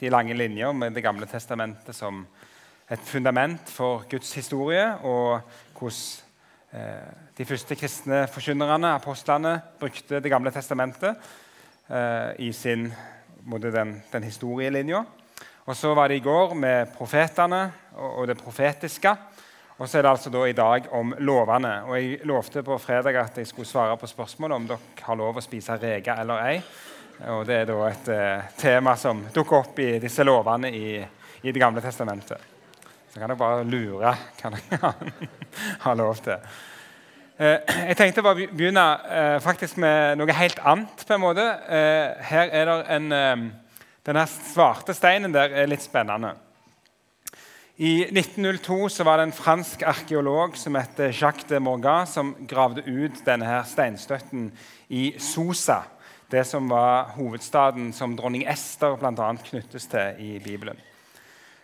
de lange linjer med Det gamle testamentet som et fundament for Guds historie, og hvordan eh, de første kristne forkynnerne, apostlene, brukte Det gamle testamentet eh, i sin, den, den historielinja. Og så var det i går med profetene og, det profetiske. Og så er det altså da i dag om lovene. Og Jeg lovte på fredag at jeg skulle svare på spørsmålet om dere har lov å spise reker eller ei. Og Det er da et eh, tema som dukker opp i disse lovene i, i Det gamle testamentet. Så kan dere bare lure hva dere har lov til. Eh, jeg tenkte å begynne eh, faktisk med noe helt annet. på en måte. Eh, her er det en, eh, Denne svarte steinen der er litt spennende. I 1902 så var det en fransk arkeolog som het Jacques de Morgan, som gravde ut denne her steinstøtten i Sosa, det som var hovedstaden som dronning Ester bl.a. knyttes til i Bibelen.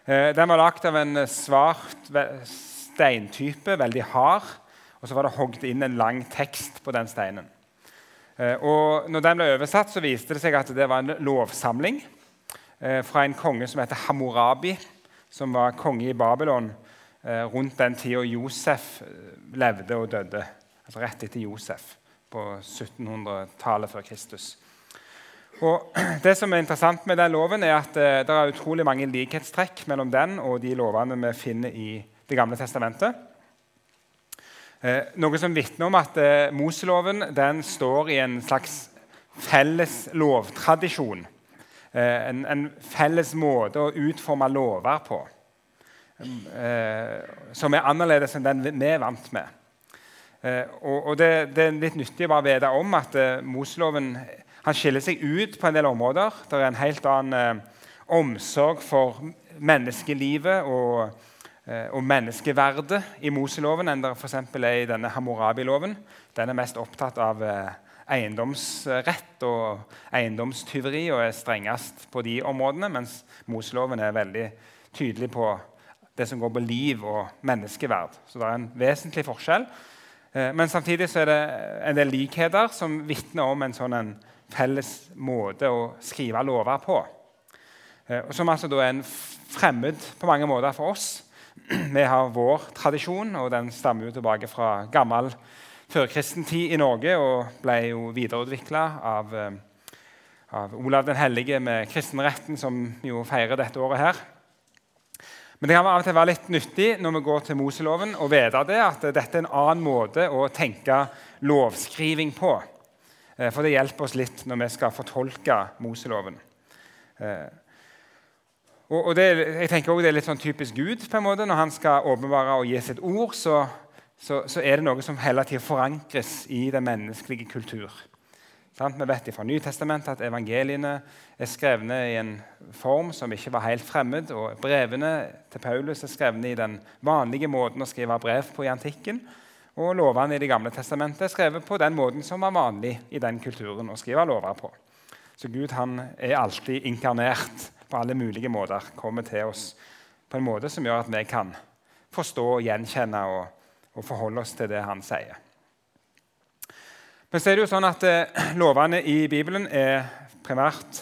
Eh, den var lagd av en svart steintype, veldig hard, og så var det hogd inn en lang tekst på den steinen. Eh, og når den ble oversatt, så viste det seg at det var en lovsamling eh, fra en konge som heter Hammurabi som var konge i Babylon rundt den tida Josef levde og døde. Altså rett etter Josef på 1700-tallet før Kristus. Og det som er interessant med den loven, er at eh, det er utrolig mange likhetstrekk mellom den og de lovene vi finner i Det gamle testamentet. Eh, noe som vitner om at eh, Moseloven den står i en slags felles lovtradisjon en, en, felles måte å utforme lover på som er annerledes enn den vi er vant med. Eh, og, og det, det, er litt nyttig å vite om at Moseloven skiller seg ut på en del områder. Det er en helt annen omsorg for menneskelivet og, og menneskeverdet i Moseloven enn det f.eks. er i denne Hammurabi-loven. Den er mest opptatt av eiendomsrett og eiendomstyveri og er strengest på de områdene, mens Moseloven er veldig tydelig på det som går på liv og menneskeverd. Så det er en vesentlig forskjell. Eh, men samtidig er det en del likheter som vitner om en sånn en felles måte å skrive lover på. Eh, som altså da er en fremmed på mange måter for oss. Vi har vår tradisjon, og den stammer jo tilbake fra gammel førkristen tid i Norge og ble jo videreutvikla av, eh, av, Olav den hellige med kristenretten, som jo feirer dette året her. Men det kan av og til være litt nyttig når vi går til Moseloven, å vite det, at dette er en annen måte å tenke lovskriving på. Eh, for det hjelper oss litt når vi skal fortolke Moseloven. Eh, og det, jeg tenker også det er litt sånn typisk Gud. på en måte. Når han skal åpenbare og gi sitt ord, så så, så, er det noe som hele tida forankres i den menneskelige kultur. Vi vet fra Nytestamentet at evangeliene er skrevne i en form som ikke var helt fremmed. og Brevene til Paulus er skrevne i den vanlige måten å skrive brev på i antikken. Og lovene i Det gamle testamentet er skrevet på den måten som var vanlig i den kulturen å skrive lover på. Så Gud han er alltid inkarnert på alle mulige måter. Kommer til oss på en måte som gjør at vi kan forstå, gjenkjenne og og forholde oss til det han sier. Men så er det jo sånn at eh, Lovene i Bibelen er primært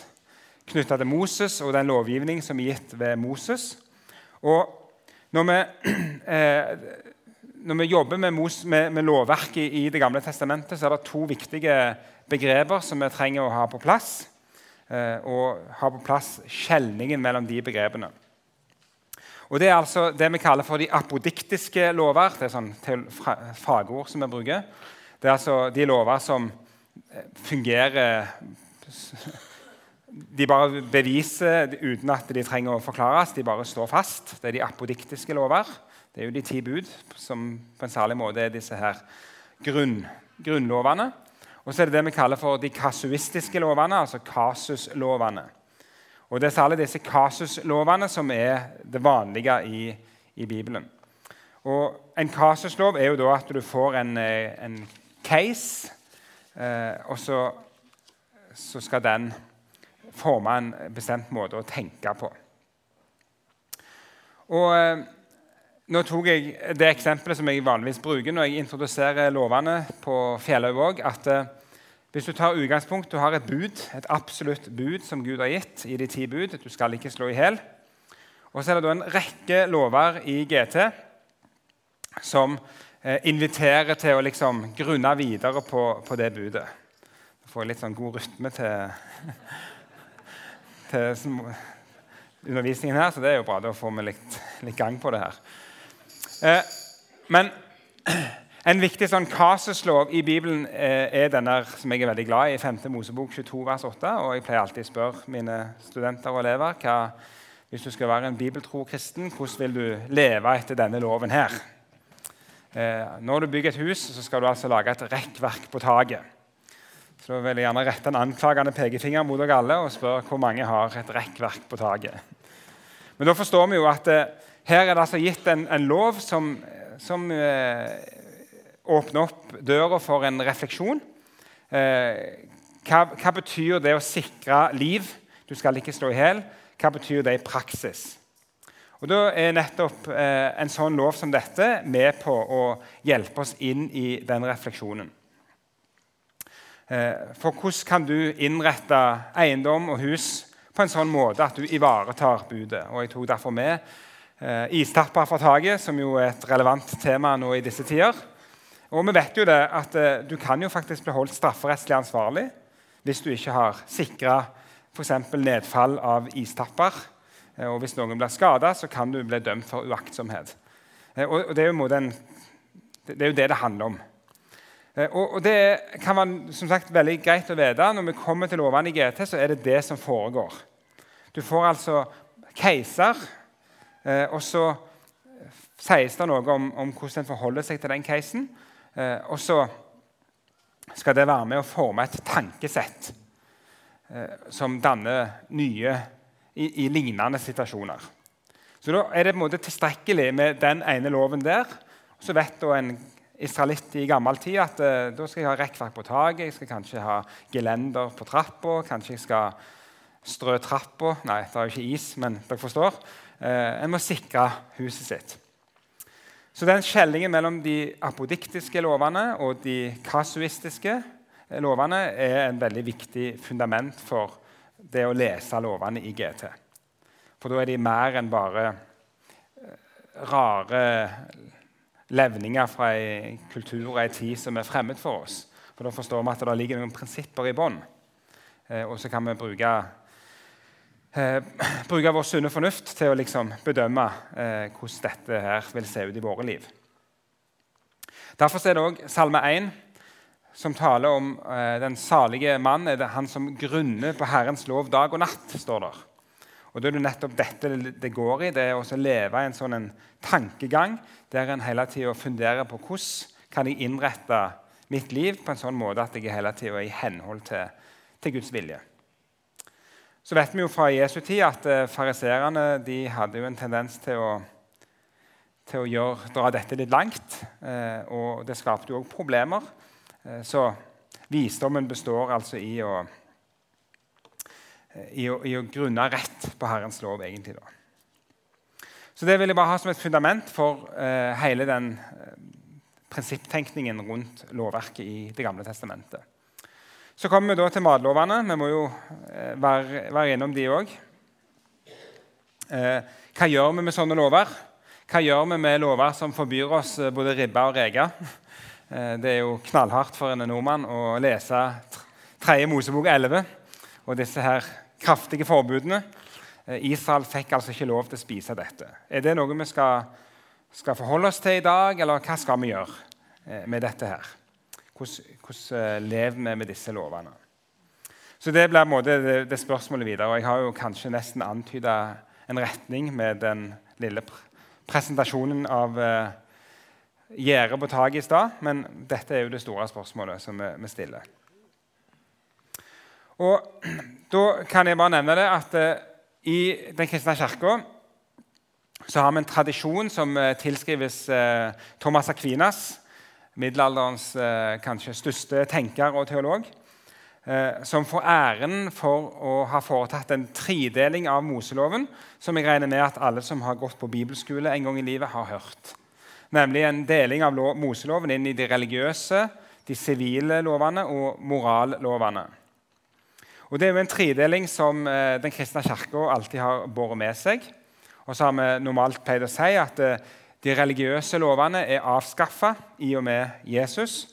knytta til Moses og den lovgivning som er gitt ved Moses. Og når vi, eh, når vi jobber med, med, med, lovverket i Det gamle testamentet, så er det to viktige begreper som vi trenger å ha på plass. Eh, og ha på plass skjelningen mellom de begrepene. Og Det er altså det vi kaller for de apodiktiske lover. Det er sånn fagord som vi bruker. Det er altså de lover som eh, fungerer De bare beviser uten at de trenger å forklares. De bare står fast. Det er de apodiktiske lover. Det er jo de ti bud som på en særlig måte er disse her grunn, grunnlovene. Og så er det det vi kaller for de kasuistiske lovene, altså kasuslovene. Og Det er særlig disse kasuslovene som er det vanlige i, i Bibelen. Og En kasuslov er jo da at du får en, eh, en case, eh, og så, så, skal den forme en bestemt måte å tenke på. Og eh, Nå tok jeg det eksempelet som jeg vanligvis bruker når jeg introduserer lovene på Fjellhaug òg. At eh, Hvis du tar utgangspunkt, du har et bud, et absolutt bud som Gud har gitt i de ti bud. Du skal ikke slå i hjel. Og så er det da en rekke lover i GT som inviterer til å liksom grunne videre på, på det budet. Du får litt sånn god rytme til, til undervisningen her, så det er jo bra. Da får vi litt, litt gang på det her. Eh, men en viktig sånn kasuslov i Bibelen eh, er denne som jeg er veldig glad i, 5. Mosebok 22, vers 8. Og jeg pleier alltid å spørre mine studenter og elever hva, hvis du skal være en bibeltro kristen, hvordan vil du leve etter denne loven her? Eh, når du bygger et hus, så skal du altså lage et rekkverk på taket. Så da vil jeg gjerne rette en anklagende pekefinger mot dere alle og spørre hvor mange har et rekkverk på taket. Men da forstår vi jo at eh, her er det altså gitt en, en lov som, som eh, åpne opp døra for en refleksjon. Eh, hva, hva, betyr det å sikre liv? Du skal ikke slå i hjel. Hva betyr det i praksis? Og Da er nettopp eh, en sånn lov som dette med på å hjelpe oss inn i den refleksjonen. Eh, for hvordan kan du innrette eiendom og hus på en sånn måte at du ivaretar budet? Og Jeg tok derfor med eh, istapper fra taket, som jo er et relevant tema nå i disse tider. Og vi vet jo det at eh, Du kan jo faktisk bli holdt strafferettslig ansvarlig hvis du ikke har sikra nedfall av istapper. Uh, og hvis noen blir skada, så kan du bli dømt for uaktsomhet. Uh, og, det, er en, det, er jo det det handler om. Og, og, Det kan være som sagt, veldig greit å vite. Når vi kommer til lovene i GT, så er det det som foregår. Du får altså keiser, og så sies det noe om, om hvordan en forholder seg til den. Eh, og så skal det være med å forme et tankesett eh, som danner nye i, i, lignende situasjoner. Så Da er det på en måte tilstrekkelig med den ene loven der. Så vet da en israelitt i gammel tid at eh, da skal jeg ha rekkverk på taket, jeg skal kanskje ha gelender på trappa, kanskje jeg skal strø trappa Nei, det er jo ikke is, men dere forstår. Eh, en må sikre huset sitt. Så den skjellingen mellom de apodiktiske lovene og de kasuistiske lovene er en veldig viktig fundament for det å lese lovene i GT. For da er de mer enn bare eh, rare levninger fra en kultur og en tid som er fremmed for oss. For Da forstår vi at det ligger noen prinsipper i bånn. Eh, og så kan vi bruke eh, bruke vår sunne fornuft til å liksom bedømme eh, hvordan dette her vil se ut i våre liv. Derfor er det òg Salme 1 som taler om eh, den salige mann, er det han som grunner på Herrens lov dag og natt. står der. Og Det er det nettopp dette det går i, det er å leve i en sånn en tankegang der en hele tida funderer på hvordan kan jeg innrette mitt liv på en sånn måte at jeg hele tida er i henhold til, til Guds vilje. Så vet vi jo fra Jesu tid at eh, de hadde jo en tendens til å, til å gjøre, dra dette litt langt. Eh, og det skapte jo òg problemer. Eh, så visdommen består altså i å, i å, i å grunne rett på Herrens lov, egentlig. da. Så det vil jeg bare ha som et fundament for eh, hele den eh, prinsipptenkningen rundt lovverket i Det gamle testamentet. Så kommer vi da til matlovene. Vi må jo eh, være, være innom de òg. Eh, hva gjør vi med sånne lover? Hva gjør vi med lover som forbyr oss eh, både ribbe og reke? Eh, det er jo knallhardt for en nordmann å lese 3. Mosebok 11 og disse her kraftige forbudene. Eh, Israel fikk altså ikke lov til å spise dette. Er det noe vi skal, skal forholde oss til i dag, eller hva skal vi gjøre eh, med dette her? Hvordan, hvordan eh, lever vi med disse lovene? Så Det blir det, det, spørsmålet videre. og Jeg har jo kanskje nesten antyda en retning med den lille presentasjonen av uh, gjerdet på taket i stad, men dette er jo det store spørsmålet som vi, stiller. Og Da kan jeg bare nevne det at uh, i Den kristne kirka så har vi en tradisjon som uh, tilskrives uh, Thomas Aquinas middelalderens eh, kanskje største tenker og teolog, eh, som får æren for å ha foretatt en tredeling av Moseloven, som jeg regner med at alle som har gått på bibelskole en gang i livet, har hørt. Nemlig en deling av Moseloven inn i de religiøse, de sivile lovene og morallovene. Og Det er jo en tredeling som eh, den kristne kirka alltid har båret med seg. Og så har vi normalt pleid å si at eh, de religiøse lovene er avskaffa i og med Jesus.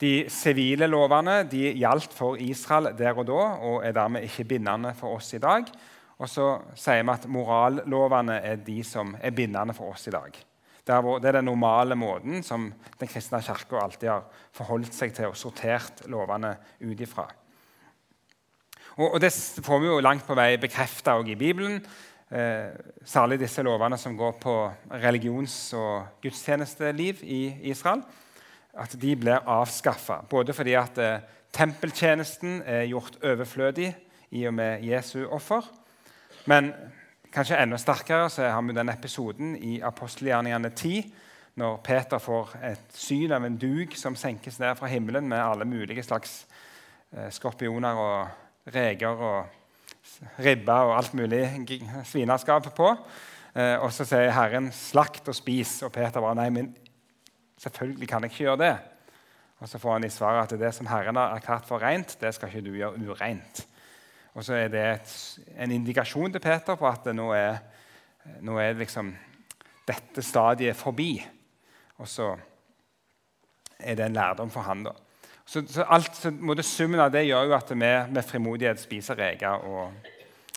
De sivile lovene de gjaldt for Israel der og da og er dermed ikke bindende for oss i dag. Og så sier vi at morallovene er de som er bindende for oss i dag. Det er den normale måten som den kristne kirka alltid har forholdt seg til og sortert lovene ut ifra. Og, Det får vi jo langt på vei bekrefta i Bibelen. Eh, særlig disse lovene som går på religions- og gudstjenesteliv i Israel. At de blir avskaffa. Både fordi at eh, tempeltjenesten er gjort overflødig i og med Jesu offer, men kanskje enda sterkere så har vi den episoden i apostelgjerningene 10, når Peter får et syn av en dug som senkes ned fra himmelen med alle mulige slags eh, skorpioner og reker og ribber og alt mulig svineskap på. Eh, og så sier Herren 'slakt og spis', og Peter bare 'nei, men selvfølgelig kan jeg ikke gjøre det'. Og Så får han i svaret at det som Herren har erklært for rent, det skal ikke du gjøre ureint. Og så er det et, en indikasjon til Peter på at nå er, nå er liksom dette stadiet forbi. Og så er det en lærdom for han da. Så, så, alt, så Summen av det gjør jo at vi med frimodighet spiser reker og,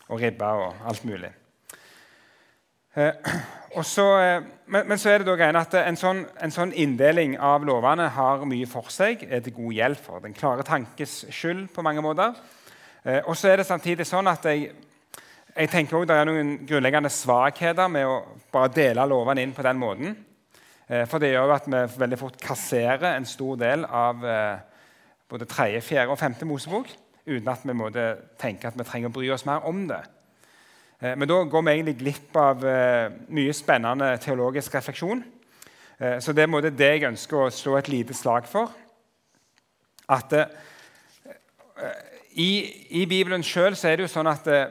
og ribber og alt mulig. Eh, så, eh, men, men, så er det da greien at en sånn, en sånn, inndeling av lovene har mye for seg, er til god hjelp for den klare tankes skyld på mange måter. Eh, og så er det samtidig sånn at jeg, jeg tenker også Det er noen grunnleggende svakheter med å bare dele lovene inn på den måten. Eh, for det gjør at vi veldig fort kasserer en stor del av eh, både tredje, fjerde og femte Mosebok uten at vi måtte tenke at vi trenger å bry oss mer om det. Men da går vi egentlig glipp av mye spennende teologisk refleksjon. Så det er det jeg ønsker å slå et lite slag for. At i, I, Bibelen sjøl er det jo sånn at det,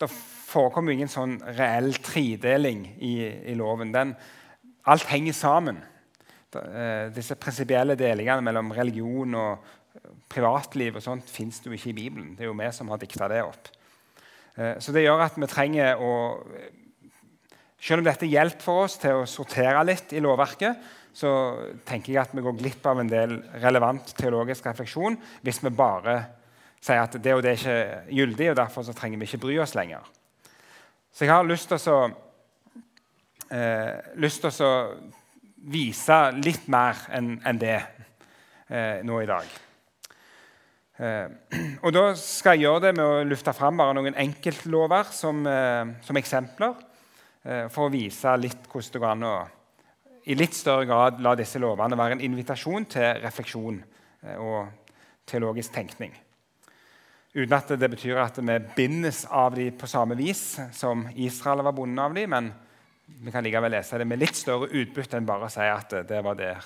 det forekommer ingen sånn reell tredeling i, i loven. Den, alt henger sammen. Eh, disse prinsipielle delingene mellom religion og privatliv og sånt fins jo ikke i Bibelen. Det er jo vi som har dikta det opp. Eh, så det gjør at vi trenger å Selv om dette hjelper for oss til å sortere litt i lovverket, så tenker jeg at vi går glipp av en del relevant teologisk refleksjon hvis vi bare sier at det og det er ikke gyldig, og derfor trenger vi ikke bry oss lenger. Så jeg har lyst til å, eh, lyst til å vise litt mer enn en det eh, nå i dag. Eh, og Da skal jeg gjøre det med å lufte fram bare noen enkeltlover som, eh, som eksempler, eh, for å vise litt hvordan det går an å i litt større grad la disse lovene være en invitasjon til refleksjon eh, og teologisk tenkning. Uten at det betyr at vi bindes av dem på samme vis som Israel var bundet av dem, men vi kan likevel lese det med litt større utbytte enn bare å si at det var der,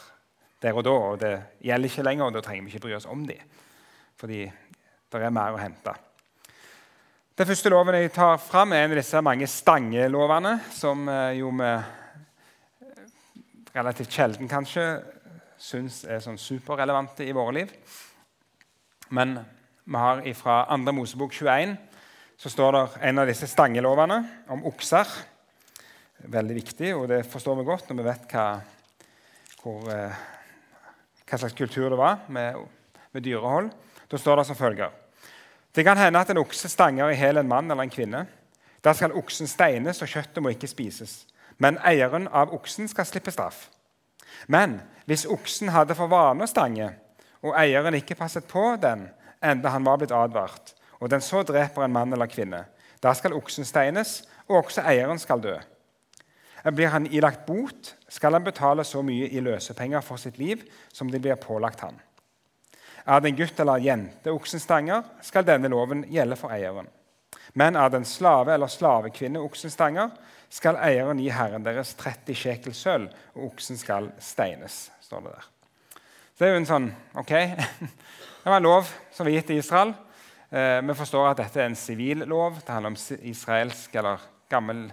der og da, og det gjelder ikke lenger, og da trenger vi ikke bry oss om dem. Fordi det er mer å hente. Den første loven jeg tar fram, er en av disse mange stangelovene, som eh, jo vi relativt sjelden kanskje syns er sånn superrelevante i våre liv. Men vi har fra 2. Mosebok 21 så står det en av disse stangelovene om okser. Veldig viktig, og det forstår vi godt når vi vet hva, hvor, eh, hva slags kultur det var med, med, dyrehold. Da står det som følger Det kan hende at en okse stanger i hjel en mann eller en kvinne. Da skal oksen steines, og kjøttet må ikke spises. Men eieren av oksen skal slippe straff. Men hvis oksen hadde for vane å stange, og eieren ikke passet på den, enda han var blitt advart, og den så dreper en mann eller kvinne. Da skal oksen steines, og også eieren skal dø. Blir han ilagt bot, skal han betale så mye i løsepenger for sitt liv som det blir pålagt han. Er det en gutt eller jente oksen stanger, skal denne loven gjelde for eieren. Men er det en slave eller slavekvinne oksen stanger, skal eieren gi herren deres 30 sjekel sølv, og oksen skal steines. står det der. Det er jo en sånn OK, Det var en lov som var gitt til Israel. Eh, vi forstår at dette er en sivil lov. Det handler om israelsk eller gammel,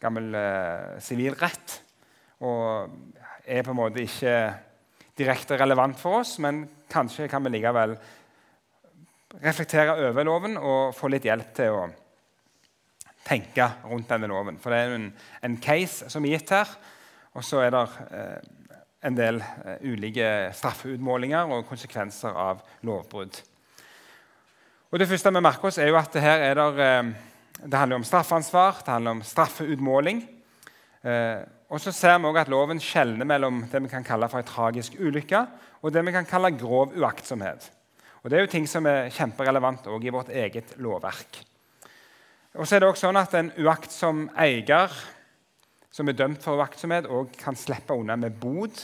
gammel eh, sivilrett. og er på en måte ikke direkte relevant for oss, men kanskje kan vi likevel reflektere over loven og få litt hjelp til å tenke rundt denne loven. For det er en, en case som er gitt her, og så er det eh, en del eh, ulike straffeutmålinger og konsekvenser av lovbrudd. Og Det første vi merker oss, er jo at her er der, eh, det handler om straffansvar, det handler om straffeutmåling. Eh, og så ser vi også at Loven skjelner mellom det vi kan kalle for en tragisk ulykke, og det vi kan kalle grov uaktsomhet. Og Det er jo ting som er kjemperelevant også i vårt eget lovverk. Og så er det også sånn at En uaktsom eier som er dømt for uaktsomhet, òg kan slippe unna med bod.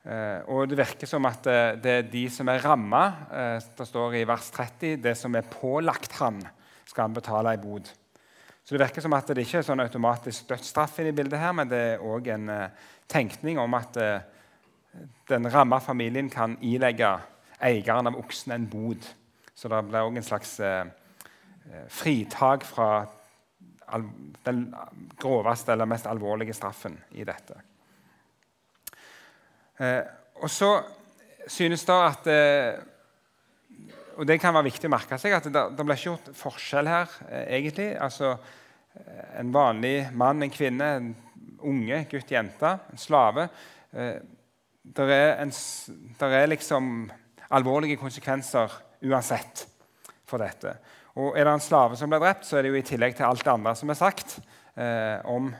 Eh, og Det virker som at eh, det er de som er ramma. Eh, det står i vers 30 det som er pålagt han, skal han betale i bod. Så Det virker som at det ikke er sånn automatisk dødsstraff i bildet, her, men det er òg en tenkning om at den ramma familien kan ilegge eieren av oksen en bod. Så det blir òg en slags fritak fra den groveste eller mest alvorlige straffen i dette. Eh, og så synes det at eh, Og det kan være viktig å merke seg at det, det ble ikke gjort forskjell her, eh, egentlig. Altså, en vanlig mann, en kvinne, en unge, gutt, jente, en slave. Eh, det er, er liksom alvorlige konsekvenser uansett for dette. Og er det en slave som blir drept, så er det jo i tillegg til alt det andre som er sagt eh, om,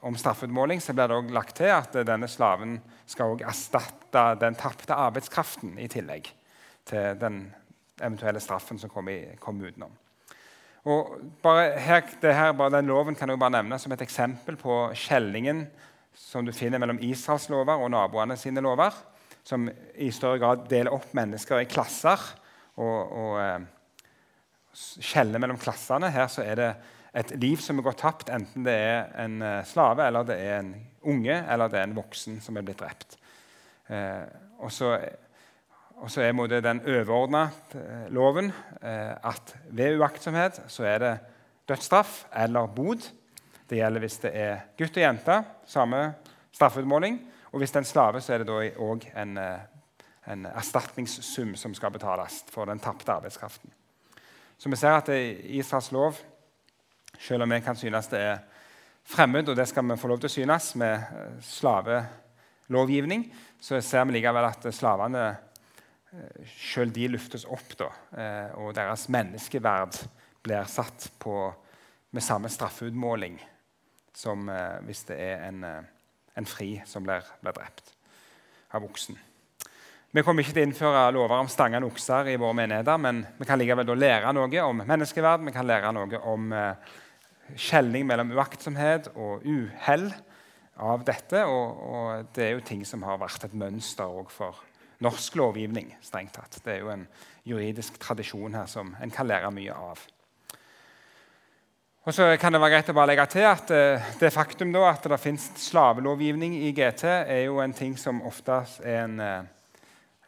om straffeutmåling, så blir det også lagt til at denne slaven skal også erstatte den tapte arbeidskraften i tillegg til den eventuelle straffen som kommer kom utenom. Og bare her, her, bare den Loven kan jeg bare nevne som et eksempel på skjellingen som du finner mellom Israels lover og naboene sine lover, som i større grad deler opp mennesker i klasser og, og eh, mellom klassene. Her så er det et liv som er gått tapt, enten det er en eh, slave, eller det er en unge, eller det er en voksen som er blitt drept. Eh, og så er den overordna eh, loven eh, at ved uaktsomhet så er det dødsstraff eller bod. Det gjelder hvis det er gutt og jente, samme straffeutmåling. Og hvis det er en slave, så er det òg en, en erstatningssum som skal betales for den tapte arbeidskraften. Så vi ser at Israels lov, selv om vi kan synes det er fremmed, og det skal vi få lov til å synes med eh, slavelovgivning, så ser vi likevel at slavene eh, selv de løftes opp, da, eh, og deres menneskeverd blir satt på, med samme straffeutmåling som hvis det er en, en fri som blir, blir drept av oksen. Vi kommer ikke til å innføre lover om stangende okser i våre menigheter, men vi kan likevel lære noe om menneskeverd, vi kan lære noe om eh, skjelning mellom uaktsomhet og uhell av dette. Og, og, det er jo ting som har vært et mønster for norsk lovgivning. strengt tatt. Det er jo en juridisk tradisjon her som en kan lære mye av. Og så kan Det være greit å bare legge til at uh, det faktum at det finnes slavelovgivning i GT, er jo en ting som oftest er en uh,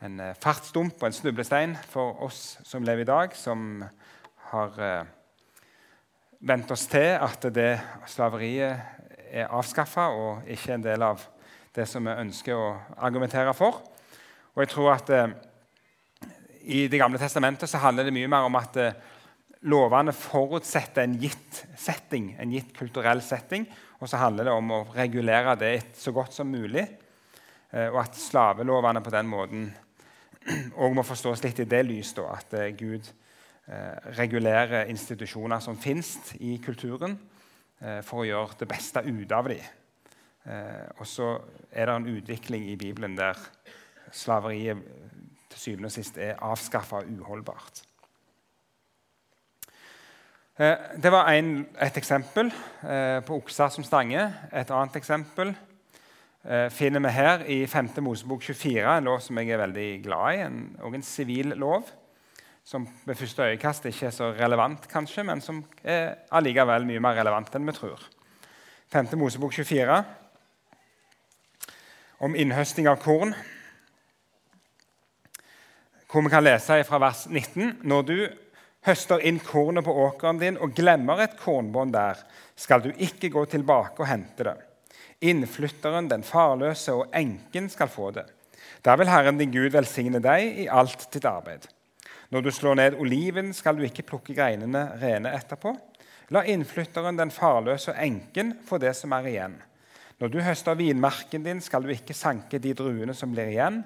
en eh, fartsdump og en snublestein for oss som lever i dag, som har eh, vent oss til at det slaveriet er avskaffa og ikke en del av det som vi ønsker å argumentere for. Og jeg tror at eh, I Det gamle testamentet så handler det mye mer om at eh, lovene forutsetter en gitt setting, en gitt kulturell setting. Og så handler det om å regulere det så godt som mulig. Eh, og at slavelovene på den måten og må forstås litt i det lys da, at eh, Gud eh, regulerer institusjoner som fins i kulturen, eh, for å gjøre det beste ut av dem. Eh, og så er det en utvikling i Bibelen der slaveriet til syvende og sist er avskaffa uholdbart. Eh, det var en, et eksempel eh, på okser som stange. Et annet eksempel eh, finner vi her i 5. Mosebok 24, en lov som jeg er veldig glad i, en, og en sivil lov. Som ved første øyekast ikke er så relevant, kanskje, men som er allikevel mye mer relevant enn vi tror. 5. Mosebok 24 om innhøsting av korn. Hvor vi kan lese fra vers 19.: Når du høster inn kornet på åkeren din og glemmer et kornbånd der, skal du ikke gå tilbake og hente det. Innflytteren, den farløse og enken skal få det. Da vil Herren din Gud velsigne deg i alt ditt arbeid. Når du slår ned oliven, skal du ikke plukke greinene rene etterpå. La innflytteren, den farløse og enken få det som er igjen. Når du høster vinmarken din, skal du ikke sanke de druene som blir igjen.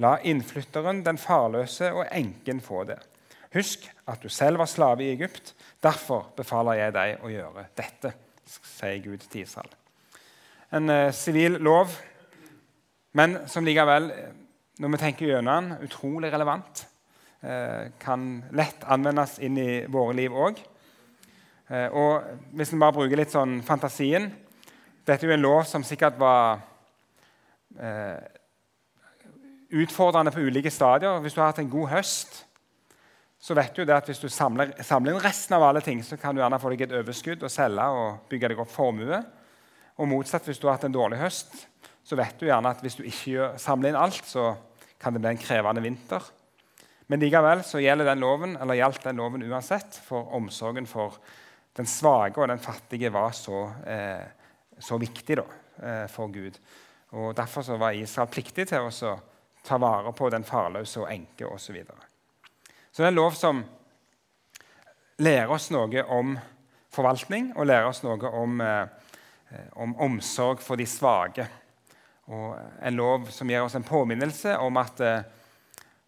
La innflytteren, den farløse og enken få det. Husk at du selv var slave i Egypt. Derfor befaler jeg deg å gjøre dette, sier Gud til Israel. En eh, sivil eh, lov, men som likevel, når vi tenker gjennom den, utrolig relevant. Eh, kan lett anvendes inn i våre liv òg. Eh, og hvis vi bare bruker litt sånn fantasien Dette er jo en lov som sikkert var eh, utfordrende på ulike stadier. Hvis du har hatt en god høst, så vet du det at hvis du samler, samler, inn resten av alle ting, så kan du gjerne få deg et overskudd og selge og bygge deg opp formue. Og motsatt, hvis du har hatt en dårlig høst, så vet du gjerne at hvis du ikke samler inn alt, så kan det bli en krevende vinter. Men likevel så gjelder den loven, eller gjaldt den loven uansett, for omsorgen for den svake og den fattige var så, eh, så viktig da, eh, for Gud. Og Derfor så var Israel pliktig til å ta vare på den farløse og enke osv. Så, videre. så det er en lov som lærer oss noe om forvaltning og lærer oss noe om, eh, om omsorg for de svake. Og en lov som gir oss en påminnelse om at eh,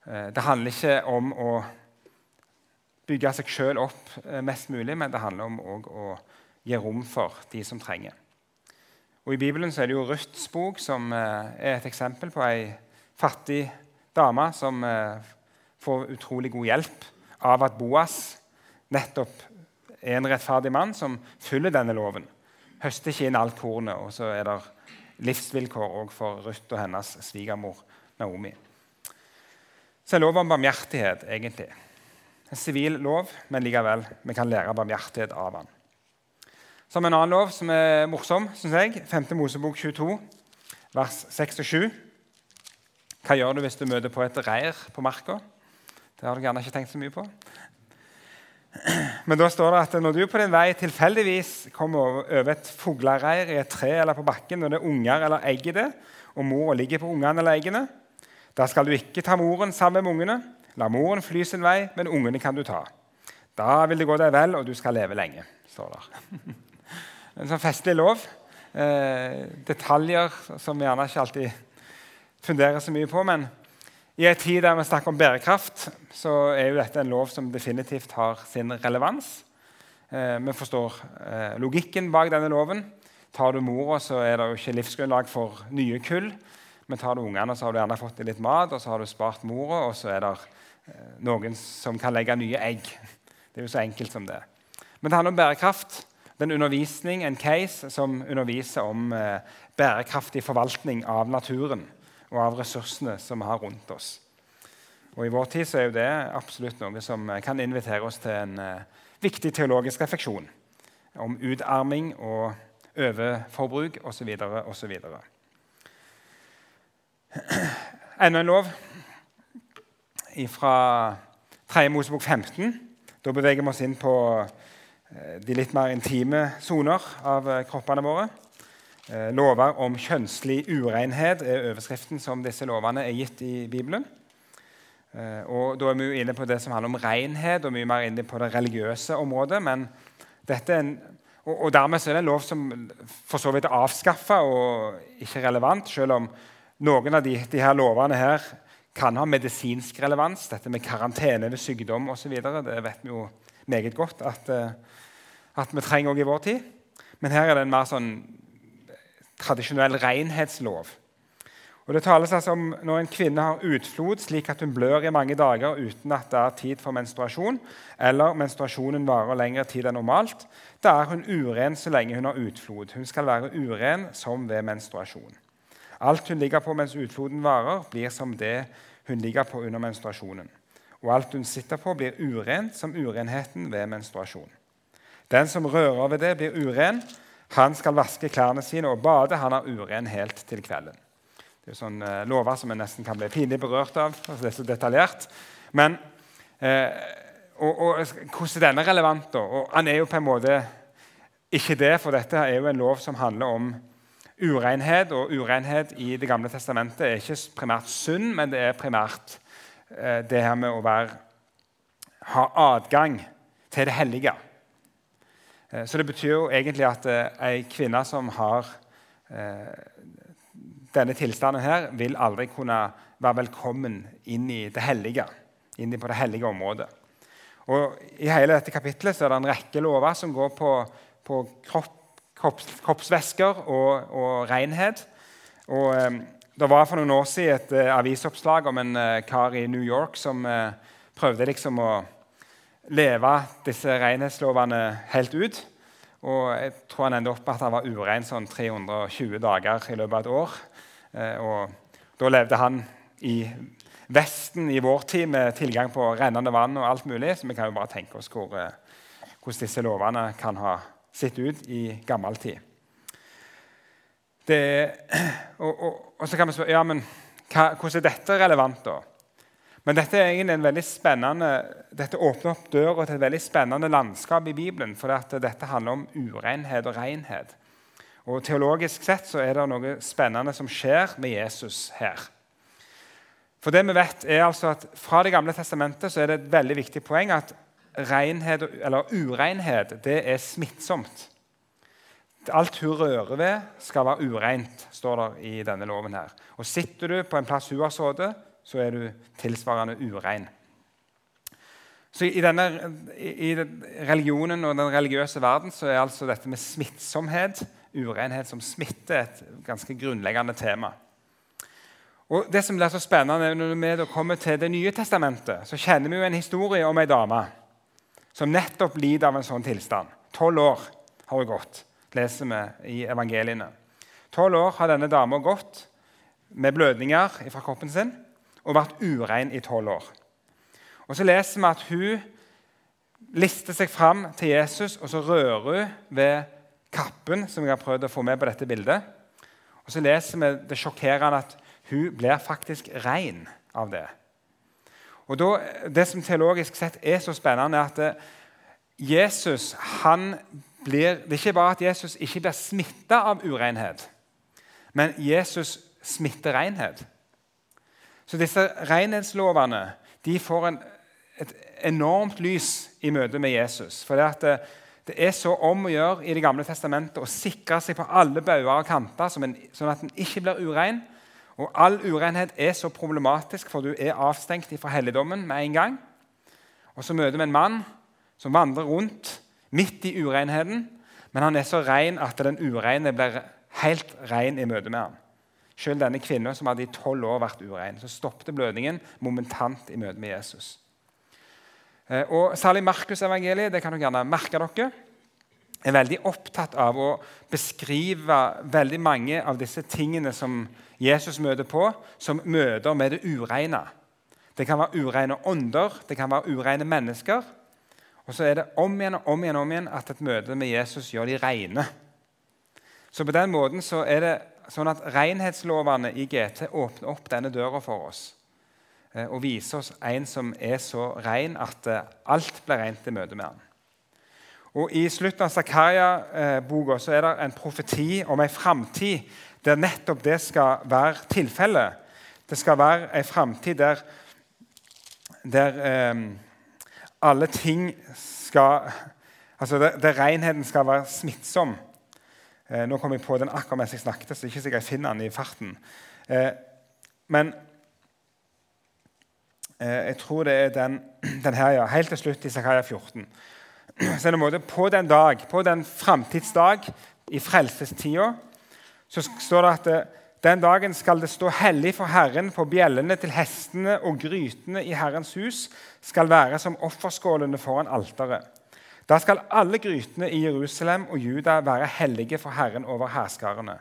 Eh, det handler ikke om å bygge seg sjøl opp eh, mest mulig, men det handler om å gi rom for de som trenger. Og I Bibelen er det jo Ruths bok som eh, er et eksempel på ei fattig dame som får utrolig god hjelp av at Boas nettopp er en rettferdig mann som følger denne loven. Høster ikke inn alt kornet, og så er det livsvilkår for Ruth og hennes svigermor Naomi så er lov om barmhjertighet egentlig. En sivil lov, men likevel, vi kan lære barmhjertighet av den. vi en annen lov som er morsom, syns jeg, 5. Mosebok 22, vers 6 og 7. Hva gjør du hvis du møter på et reir på marka? Det har du gjerne ikke tenkt så mye på. Men da står det at når du på din vei tilfeldigvis kommer over et fuglereir i et tre eller på bakken, når det er unger eller egg i det, og mora ligger på ungene eller eggene, da skal du ikke ta moren sammen med ungene. La moren fly sin vei, men ungene kan du ta. Da vil det gå deg vel, og du skal leve lenge, står det. En sånn festlig lov. Eh, detaljer som vi gjerne ikke alltid funderer så mye på. Men i en tid der vi snakker om bærekraft, så er jo dette en lov som definitivt har sin relevans. Eh, vi forstår eh, logikken bak denne loven. Tar du mora, så er det jo ikke livsgrunnlag for nye kull. Men tar du ungene, så har du gjerne fått litt mat, og så har du spart mora, og så er det eh, noen som kan legge nye egg. Det er jo så enkelt som det. Men det handler om bærekraft. Det er en undervisning, en case, som underviser om bærekraftig forvaltning av naturen og av ressursene som vi har rundt oss. Og I vår tid så er jo det absolutt noe som kan invitere oss til en eh, viktig teologisk refleksjon om utarming og overforbruk osv. osv. Enda en lov fra 3. Mosebok 15. Da beveger vi oss inn på eh, de litt mer intime soner av eh, kroppene våre. Eh, lover om kjønnslig urenhet er overskriften som disse lovene er gitt i Bibelen. Og Da er vi jo inne på det som handler om renhet, og mye mer inne på det religiøse området. men dette er en og, Dermed er det en lov som for så vidt er avskaffa og ikke relevant, selv om noen av de, de her lovene her kan ha medisinsk relevans. Dette med karantene ved sykdom osv. Det vet vi jo meget godt at, eh, at vi trenger også i vår tid. Men her er det en mer sånn tradisjonell renhetslov. Og Det tales altså om når en kvinne har utflod slik at hun blør i mange dager uten at det er tid for menstruasjon, eller menstruasjonen varer lengre tid enn normalt, da er hun uren så lenge hun har utflod. Hun skal være uren som ved menstruasjon. Alt hun ligger på mens utfloden varer, blir som det hun ligger på under menstruasjonen. Og alt hun sitter på, blir urent som urenheten ved menstruasjon. Den som rører ved det, blir uren. Han skal vaske klærne sine og bade. Han er uren helt til kvelden. Det er jo sånne lover som en nesten kan bli pinlig berørt av. Altså det er så detaljert. Men eh, og, og, hvordan er denne relevant? da? Og Han er jo på en måte ikke det, for dette er jo en lov som handler om urenhet og urenhet i Det gamle testamentet er ikke primært synd, men det er primært eh, det her med å være, ha adgang til det hellige. Eh, så det betyr jo egentlig at eh, ei kvinne som har eh, denne tilstanden her, vil aldri kunne være velkommen inn i det hellige. Inn på det hellige området. Og I hele dette kapitlet så er det en rekke lover som går på, på kropp, kropps, kroppsvæsker og, og renhet. Og, det var for noen år siden et avisoppslag om en kar i New York som prøvde liksom å leve disse renhetslovene helt ut. Og jeg tror han endte opp med at han var urein sånn 320 dager i løpet av et år. Eh, og da levde han i Vesten i vår tid med tilgang på rennende vann og alt mulig. Så vi kan jo bare tenke oss hvor, eh, hvordan disse lovene kan ha sett ut i gammel tid. Det, og, og, og, så kan vi spørre ja, men hva, hvordan er dette relevant. da? Men dette er egentlig en veldig spennende, dette åpner opp døra til et veldig spennende landskap i Bibelen. For dette handler om urenhet og renhet. Og Teologisk sett så er det noe spennende som skjer med Jesus her. For det vi vet er altså at Fra Det gamle testamentet så er det et veldig viktig poeng at renhet, eller urenhet det er smittsomt. Alt hun rører ved, skal være ureint, står det i denne loven. her. Og Sitter du på en plass hun har sittet, så er du tilsvarende urein. Så I denne i religionen og den religiøse verden så er altså dette med smittsomhet, urenhet som smitte, et ganske grunnleggende tema. Og det som blir så spennende Når vi kommer til Det nye testamentet, så kjenner vi jo en historie om ei dame som nettopp lider av en sånn tilstand. Tolv år har hun gått, leser vi i evangeliene. Tolv år har denne dama gått med blødninger fra kroppen sin og vært urein i tolv år. Og Så leser vi at hun lister seg fram til Jesus, og så rører hun ved kappen, som jeg har prøvd å få med på dette bildet. Og Så leser vi det sjokkerende at hun blir faktisk rein av det. Og da, Det som teologisk sett er så spennende, er at Jesus han blir, Det er ikke bare at Jesus ikke blir smitta av urenhet, men Jesus smitter renhet. Så disse renhetslovene de får en, et enormt lys i møte med Jesus. For det, det, det, er så om å gjøre i Det gamle testamentet å sikre seg på alle bauger og kanter, sånn at en ikke blir urein. Og all urenhet er så problematisk, for du er avstengt fra helligdommen med en gang. Og så møter vi en mann som vandrer rundt midt i urenheten, men han er så ren at den ureine blir helt ren i møte med ham. Selv denne kvinnen som hadde i tolv år vært urein. Så stoppet blødningen momentant i møte med Jesus. Eh, og Særlig Markusevangeliet det kan dere gjerne merke dere, er veldig opptatt av å beskrive veldig mange av disse tingene som Jesus møter på, som møter med det ureine. Det kan være ureine ånder, det kan være ureine mennesker. Og så er det om igjen og om igjen, om igjen at et møte med Jesus gjør de reine. Så på den måten så er det sånn at renhetslovene i GT åpner opp denne døra for oss eh, og viser oss en som er så ren at eh, alt blir rent i møte med ham. Og I slutten av Zakaria-boka er det en profeti om en framtid der nettopp det skal være tilfellet. Det skal være en framtid der, der eh, alle ting skal Altså der, der renheten skal være smittsom. Eh, nå kom jeg på den akkurat mens jeg snakket, så ikke sikkert jeg finner den i farten. Eh, men eh, jeg tror det er den, den, her, ja. Helt til slutt i Zakaria 14. Så er det måte, På den dag, på den framtidsdag i frelsestida, så står det at den dagen skal det stå hellig for Herren, på bjellene til hestene og grytene i Herrens hus skal være som offerskålene foran alteret. Da skal alle grytene i Jerusalem og Juda være hellige for Herren over hærskarene.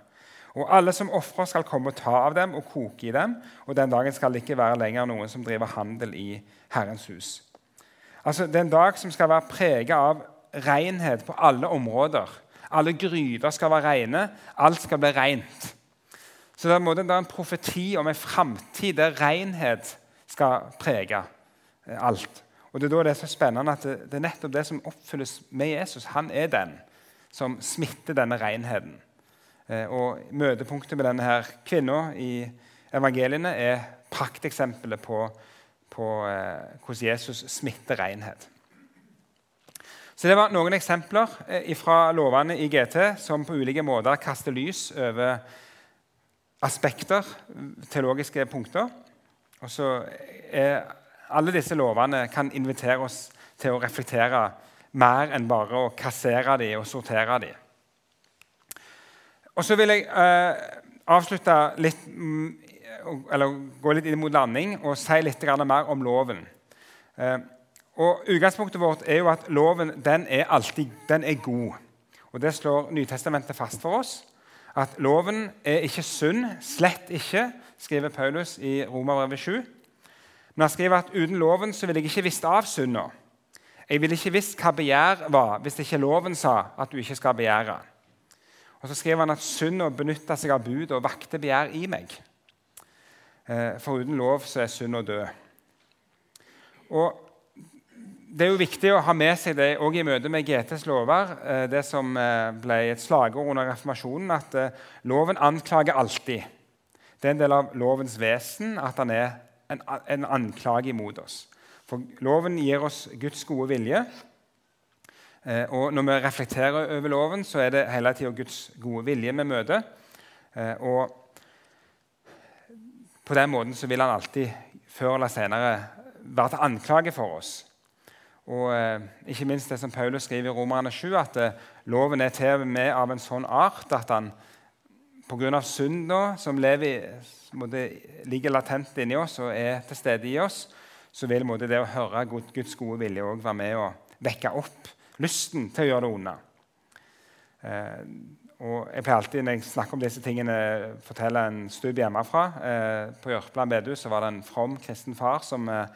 Og alle som ofrer, skal komme og ta av dem og koke i dem. Og den dagen skal det ikke være lenger noen som driver handel i Herrens hus. Altså, Det er en dag som skal være preget av renhet på alle områder. Alle gryter skal være rene. Alt skal bli rent. Så det er en profeti om en framtid der renhet skal prege alt. Og Det er da det er så spennende at det, er nettopp det som oppfylles med Jesus. Han er den som smitter denne renheten. Eh, og Møtepunktet med denne her kvinna i evangeliene er prakteksempelet på, på eh, hvordan Jesus smitter renhet. Så Det var noen eksempler eh, fra lovene i GT som på ulike måter kaster lys over aspekter, teologiske punkter. Og så er Alle disse lovene kan invitere oss til å reflektere mer enn bare å kassere dem og sortere dem. Og så vil jeg eh, avslutte litt, mm, eller gå litt inn mot landing og si litt mer om loven. Eh, og Utgangspunktet vårt er jo at loven den er alltid den er god. Og Det slår Nytestamentet fast for oss. At loven er ikke sunn, slett ikke, skriver Paulus i Romerbrevet 7. Men han skriver at uten loven så ville jeg ikke visst av synda. Jeg ville ikke visst hva begjær var, hvis ikke loven sa at du ikke skal begjære. Og Så skriver han at synda benytta seg av bud og vakte begjær i meg. Eh, for uten lov så er synda død. Og Det er jo viktig å ha med seg det òg i møte med GTs lover, eh, det som eh, ble et slagord under reformasjonen, at loven anklager alltid. Det er en del av lovens vesen at han er en, en anklage imot oss. For loven gir oss Guds gode vilje. Eh, og når vi reflekterer over loven, så er det hele tida Guds gode vilje vi møter. Eh, og på den måten så vil han alltid før eller senere være til anklage for oss. Og eh, ikke minst det som Paulus skriver i Romerne 7, at loven er til med av en sånn art at han pga. synda som lever, ligger latent inni oss og er til stede i oss, så vil det å høre Guds gode vilje også være med å vekke opp lysten til å gjøre det onde. Eh, og jeg pleier alltid når jeg snakker om disse tingene, fortelle en stubb hjemmefra. Eh, på Jørpeland bedehus var det en from kristen far som eh,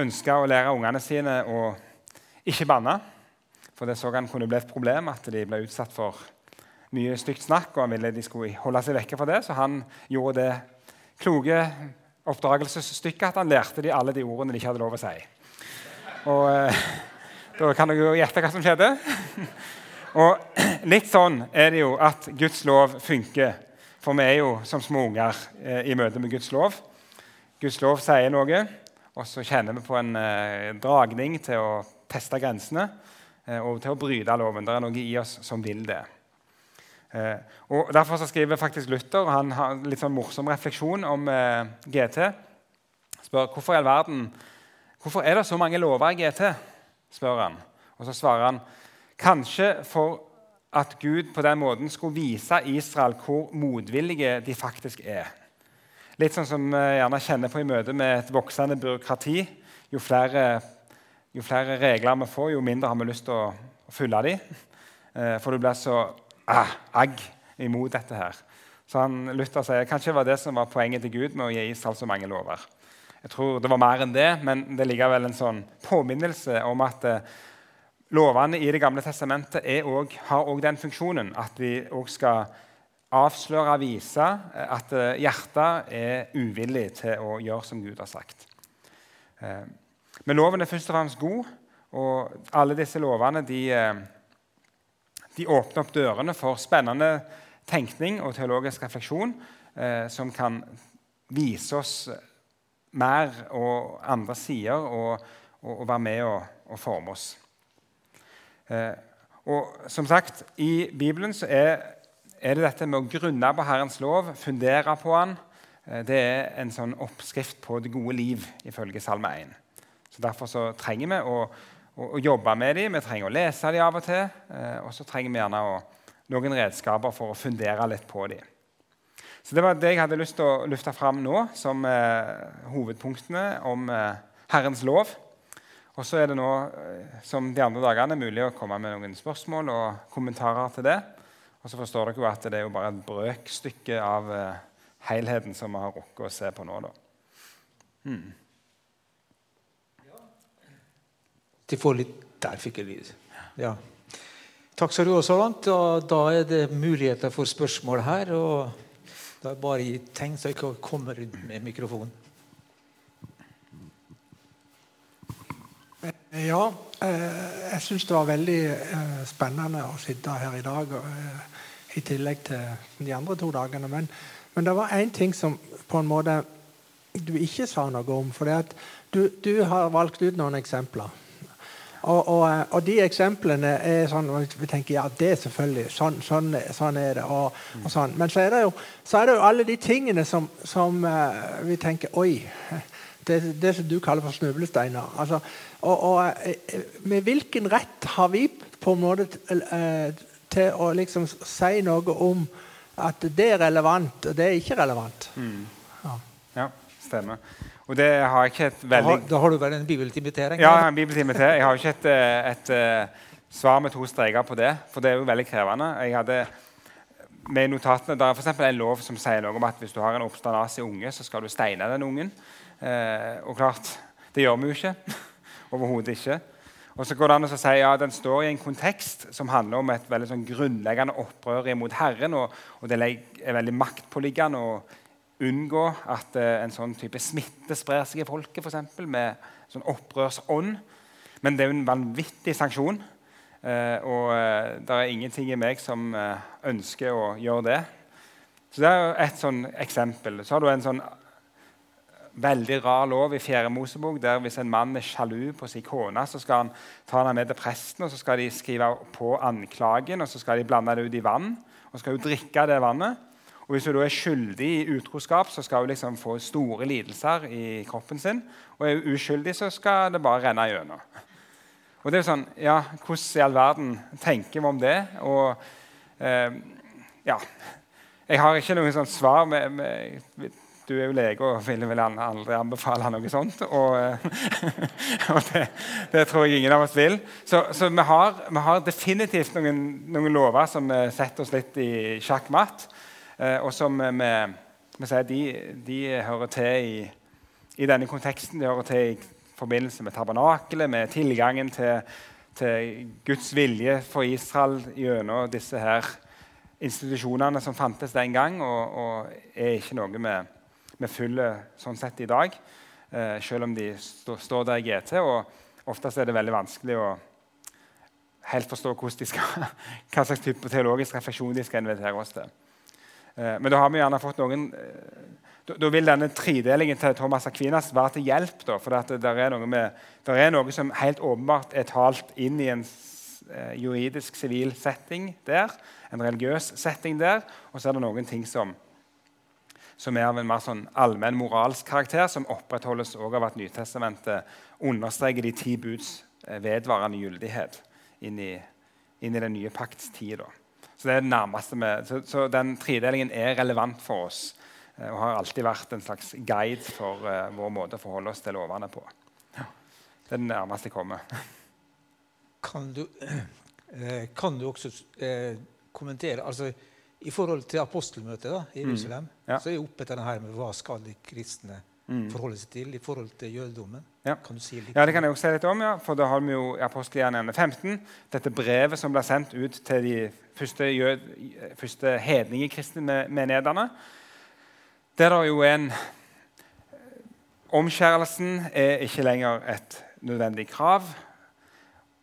ønska å lære ungene sine å ikke banne. For det så han kunne bli et problem at de ble utsatt for mye stygt snakk. og han ville de skulle holde seg vekke fra det, Så han gjorde det kloke oppdragelsesstykket at han lærte de alle de ordene de ikke hadde lov å si. Og... Eh, da kan dere jo gjette hva som skjedde. Og Litt sånn er det jo at Guds lov funker. For vi er jo som små unger eh, i møte med Guds lov. Guds lov sier noe, og så kjenner vi på en eh, dragning til å teste grensene og til å bryte loven. Det er noe i oss som vil det. Eh, og Derfor så skriver faktisk Luther og han har litt sånn morsom refleksjon om eh, GT. Spør hvorfor i all verden, hvorfor er det så mange lover i GT spør han. Og så svarer han kanskje for at Gud på den måten skulle vise Israel hvor motvillige de faktisk er. Litt sånn som vi gjerne kjenner på i møte med et voksende byråkrati. Jo flere, jo flere regler vi får, jo mindre har vi lyst til å, å følge dem. Eh, for du blir så ah, agg imot dette her. Så han, Luther sier kanskje det var det som var poenget til Gud med å gi Israel så mange lover. Jeg tror det var mer enn det, men det er likevel en sånn påminnelse om at eh, lovene i Det gamle testamentet også, har også den funksjonen at de også skal avsløre vise eh, at eh, hjertet er uvillig til å gjøre som Gud har sagt. Men loven er først og fremst god, og alle disse lovene de, eh, de åpner opp dørene for spennende tenkning og teologisk refleksjon eh, som kan vise oss mer og andre sider og, og, og være med og, og forme oss. Eh, og som sagt, I Bibelen så er, er, det dette med å grunne på Herrens lov, fundere på han, eh, det er en sånn oppskrift på det gode liv, ifølge Salme 1. Så Derfor så trenger vi å, å, å jobbe med dem, vi trenger å lese dem av og til. Eh, og så trenger vi gjerne å, noen redskaper for å fundere litt på dem. Så Det var det jeg hadde lyst til å lufte fram nå som eh, hovedpunktene om eh, Herrens lov. Og så er det nå, eh, som de andre dagene, mulig å komme med noen spørsmål og kommentarer til det. Og så forstår dere jo at det er jo bare et brøkstykke av eh, helheten som vi har rukket å se på nå. da. Hmm. De får litt Der fikk jeg lyd. Ja. Takk skal du ha så langt. Og da er det muligheter for spørsmål her. og Da er bare gi tegn så jeg kan komme rundt med mikrofonen. Ja, eh, jeg syns det var veldig eh, spennende å sitte her i dag. i tillegg til de andre to dagene. Men, men det var én ting som på en måte du ikke sa noe om. For du, du har valgt ut noen eksempler. Og, og, og, de eksemplene er sånn vi tenker ja, det er selvfølgelig. Sånn, sånn, sånn er det. Og, og sånn. Men så er, det jo, så er det jo alle de tingene som, som uh, vi tenker Oi. Det, det som du kaller for snublesteiner. Altså, og, uh, med hvilken rett har vi på en måte uh, til å liksom si noe om at det er relevant, og det er ikke relevant? Mm. Ja. ja, stemmer. Og det har jeg ikke et veldig... Da har, da har du vel en bibeltimitering? Ja, en bibeltimitering. Jeg har ikke et, eh, et, et, eh, svar med to streker på det, for det er jo veldig krevende. Jeg hadde med notatene, Det er for en lov som sier noe om at hvis du har en oppstandasig unge, så skal du steine den ungen. Eh, og klart, det gjør vi jo ikke. Overhodet ikke. Og så går det an å si ja, Den står i en kontekst som handler om et veldig sånn grunnleggende opprør mot Herren. Og, og det er veldig maktpåliggende. og unngå at uh, en sånn type smitte sprer seg i folket, eksempel, med sånn opprørsånd. Men det er jo en vanvittig sanksjon. Uh, og uh, det er ingenting i meg som ønsker å gjøre det. Så Det er jo et sånn eksempel. Så har du en sånn veldig rar lov i 4. Mosebok der hvis en mann er sjalu på sin kone, så skal han ta henne med til presten, og så skal de skrive på anklagen, og så skal de blande det ut i vann. Og så skal hun drikke det vannet. Og Hvis hun da er skyldig i utroskap, så skal hun liksom få store lidelser i kroppen sin. Og er hun uskyldig, så skal det bare renne gjennom. Og det er sånn, ja, Hvordan i all verden tenker vi om det? Og eh, ja, Jeg har ikke noe sånt svar. Med, med, du er jo lege og ville vel aldri anbefale noe sånt. Og, og det, det, tror jeg ingen av oss vil. Så, så vi, har, vi, har, definitivt noen, noen lover som setter oss litt i sjakkmatt. Eh, og som vi, sier, de, de, hører til i, i, denne konteksten. De hører til i forbindelse med tabernakelet, med tilgangen til, til Guds vilje for Israel gjennom disse her institusjonene som fantes den gang, og, og er ikke noe vi, vi følger sånn sett i dag. Eh, selv om de stå, står der i GT. og Oftest er det veldig vanskelig å helt forstå skal, hva slags type teologisk refleksjon de skal invitere oss til. Eh, men da har vi gjerne fått noen eh, da, vil denne tredelingen til Thomas Aquinas være til hjelp. Da, for det er, med, er, noe som helt åpenbart er talt inn i en eh, juridisk, sivil setting der. En religiøs setting der. Og så er det noen ting som, som er av en mer sånn allmenn moralsk karakter, som opprettholdes også av at Nytestamentet understreker de ti buds vedvarende gyldighet inn i, inn i den nye pakts tid. Så det er det nærmeste med. Så, så, den tredelingen er relevant for oss eh, og har alltid vært en slags guide for uh, vår måte å forholde oss til lovene på. Ja. Det er det nærmeste jeg kommer. Kan du, eh, kan du også eh, kommentere altså, I forhold til apostelmøtet da, i mm. Jerusalem mm. ja. så er jeg oppe etter det her med hva skal de kristne mm. forholde seg til i forhold til jødedommen. Ja. Kan du si litt ja, det kan jeg også si litt om. ja, for Da har vi jo i apostelgjerningene 15 dette brevet som ble sendt ut til de første, jød, første hedningekristne menighetene. Der det jo en Omskjærelsen er ikke lenger et nødvendig krav.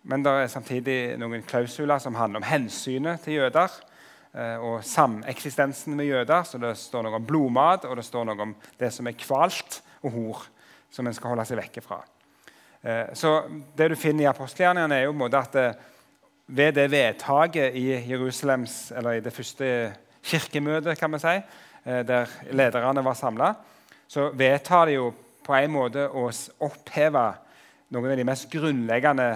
Men det er samtidig noen klausuler som handler om hensynet til jøder eh, og sameksistensen med jøder. Så det står noe om blodmat, og det står noe om det som er kvalt og hor, som en skal holde seg vekke fra. Eh, så det du finner i apostelgjerningene, er jo på en måte at eh, ved det vedtaket i Jerusalems, eller i det første kirkemøtet, kan man si, eh, der lederne var samla, så vedtar de jo på en måte å oppheve noen av de mest grunnleggende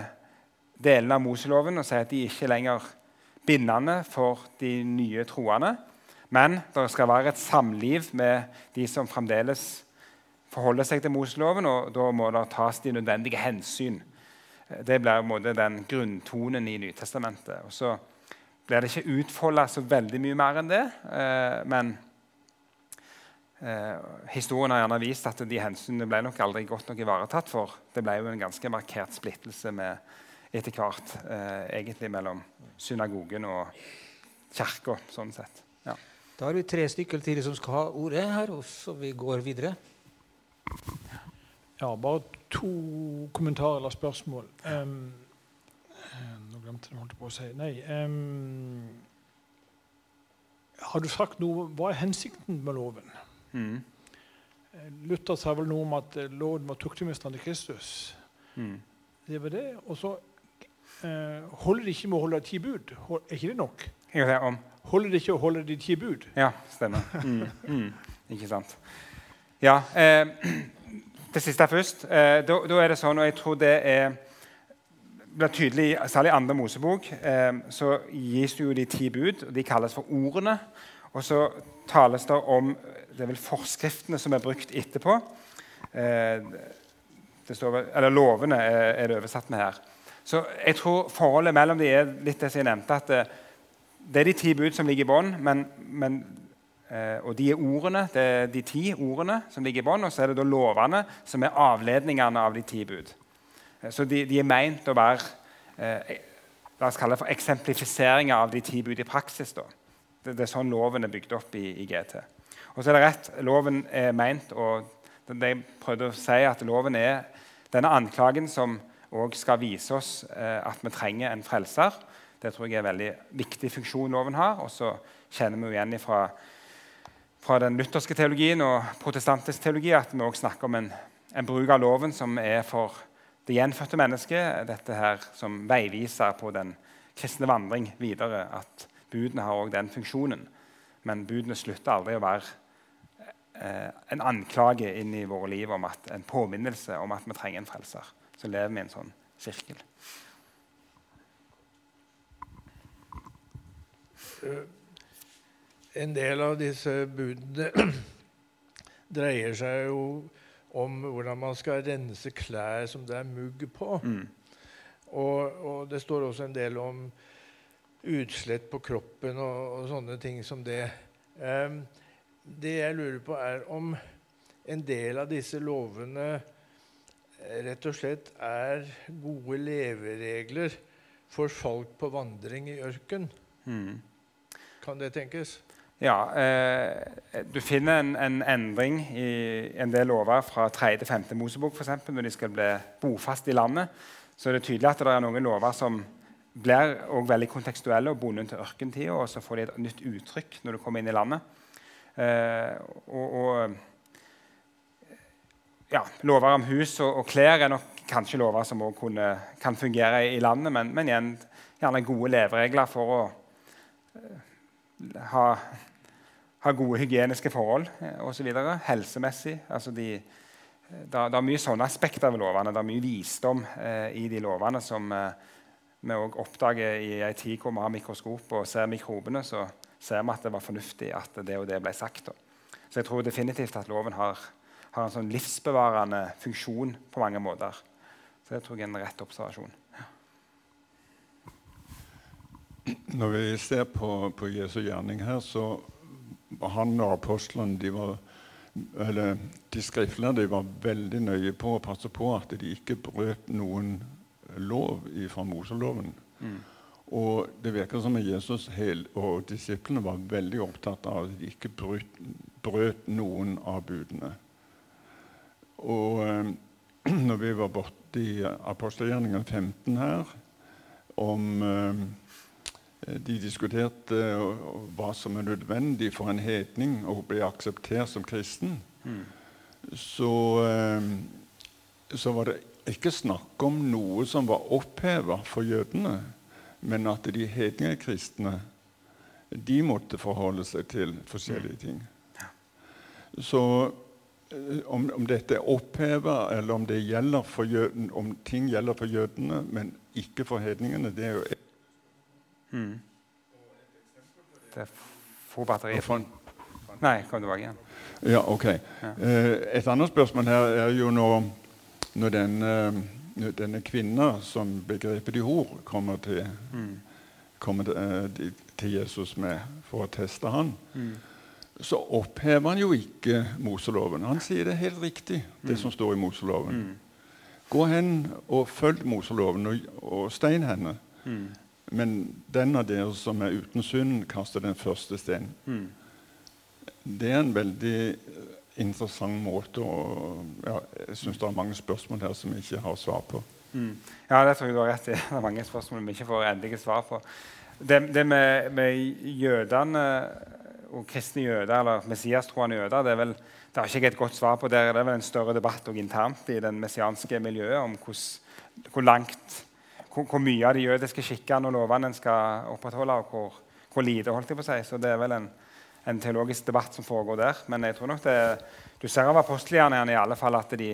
delene av Moseloven og si at de ikke lenger er bindende for de nye troende. Men det skal være et samliv med de som fremdeles forholder seg til Moseloven, og da må det tas de nødvendige hensyn det blir den grunntonen i Nytestamentet. Og så blir det ikke utfolda så veldig mye mer enn det. Eh, men eh, historien har gjerne vist at de hensynene ble nok aldri godt nok ivaretatt. For det ble jo en ganske markert splittelse med, etter hvert eh, egentlig mellom synagogen og kirka. Sånn sett. Ja. Da har vi tre stykker til som skal ha ordet her, og så vi går videre. Ja, bare to kommentarer eller spørsmål. Um, nå glemte jeg holdt på å si. Nei um, har du sagt noe Hva er hensikten med loven? Mm. Eh, Luther sa vel noe om at eh, loven var tuktemesteren til Kristus. Mm. Det var det. Og så holder det ikke med å holde ti bud. Er ikke det nok? Holder det ikke å holde de ti bud? Ja, stemmer. Mm. Mm. Ikke sant. Ja, eh, det siste først. Eh, da, da er det sånn, og jeg tror det er blir tydelig, særlig i andre Mosebok, eh, så gis det jo de ti bud. og De kalles for ordene. Og så tales det om det er vel forskriftene som er brukt etterpå. Eh, det står vel, eller Lovene er, er det oversatt med her. Så jeg tror forholdet mellom de er litt det som jeg nevnte. at det, det er de ti bud som ligger i bånn, eh, og de er ordene, det er de ti ordene som ligger i bånn, og så er det da lovene som er avledningene av de ti bud. Eh, Så de, de er meint å være eh, la oss kalle det for eksemplifiseringer av de ti bud i praksis. da. Det, det er sånn loven er bygd opp i, i GT. Og så er det rett, loven er meint og det jeg prøvde å si at loven er denne anklagen som òg skal vise oss eh, at vi trenger en frelser. Det tror jeg er en veldig viktig funksjon loven har. Og så kjenner vi jo igjen fra, fra den lutherske teologien og protestantisk teologi at vi også snakker om en, en bruk av loven som er for det gjenfødte mennesket. Dette her som veiviser på den kristne vandring videre. At budene har også den funksjonen. Men budene slutter aldri å være eh, en anklage inn i våre liv om at, en påminnelse om at vi trenger en frelser. Så lever vi i en sånn sirkel. En del av disse budene dreier seg jo om hvordan man skal rense klær som det er mugg på. Mm. Og, og det står også en del om utslett på kroppen og, og sånne ting som det. Um, det jeg lurer på, er om en del av disse lovene eh, rett og slett er gode leveregler for folk på vandring i ørken. Mm. Kan det tenkes? Ja, eh, Du finner en, en endring i en del lover fra 3. til 5. Mosebok eksempel, når de skal bli bofast i landet. Så er det tydelig at det er noen lover som blir veldig kontekstuelle og bundet til ørkentida, og så får de et nytt uttrykk når du kommer inn i landet. Eh, og, og ja, Lover om hus og, og klær er nok kanskje lover som også kan fungere i, landet, men, men igjen gjerne gode leveregler for å eh, ha, ha gode hygieniske forhold eh, osv. Helsemessig. Altså de, det, det er mye sånne aspekter ved lovene. Det er mye visdom eh, i de lovene som eh, vi òg oppdager i en tid hvor vi har mikroskop og ser mikrobene. så ser vi at det var fornuftig at det og det ble sagt. Da. Så jeg tror definitivt at loven har, har en sånn livsbevarende funksjon på mange måter. Så det tror jeg er en rett observasjon. Når vi ser på, på Jesu gjerning her, så var han og apostlene de var eller De skriftlærde var veldig nøye på å passe på at de ikke brøt noen lov fra Moseloven. Mm. Og det virker som at Jesus og disiplene var veldig opptatt av at de ikke brøt, brøt noen av budene. Og eh, når vi var borte i apostelgjerningen 15 her, om eh, de diskuterte eh, hva som er nødvendig for en hedning å bli akseptert som kristen. Mm. Så, eh, så var det ikke snakk om noe som var oppheva for jødene, men at de hedningekristne de måtte forholde seg til forskjellige ting. Så eh, om, om dette er oppheva, eller om, jøden, om ting gjelder for jødene, men ikke for hedningene, det er jo Mm. Det er få batterier. Nei, kom tilbake igjen. Ja, ok. Eh, et annet spørsmål her er jo når, når den, eh, denne kvinna som begrepet i hor kommer til, Mm. kommer til, eh, til Jesus med for å teste han, Mm. Så opphever han jo ikke Moseloven. Han sier det helt riktig, det som står i Moseloven. Mm. Gå hen og følg Moseloven og, og stein henne. Mm. Men den av dere som er uten synd, kaster den første steinen. Mm. Det er en veldig eh, interessant måte å ja, Jeg syns det er mange spørsmål her som vi ikke har svar på. Mm. Ja, det tror jeg du har rett i. Det er mange spørsmål vi ikke får endelige svar på. Det, det med, med jødene og kristne jøder eller messiastroende jøder det er vel, det har ikke jeg et godt svar på. Der er det vel en større debatt internt i den messianske miljøet om hos, hvor langt hvor, hvor, mye av de jødiske skikkene og lovene en skal opprettholde, og hvor, hvor, lite. holdt jeg på si. Så det er vel en, en, teologisk debatt som foregår der. Men jeg tror nok det, du ser av apostelgjerningene i alle fall at de,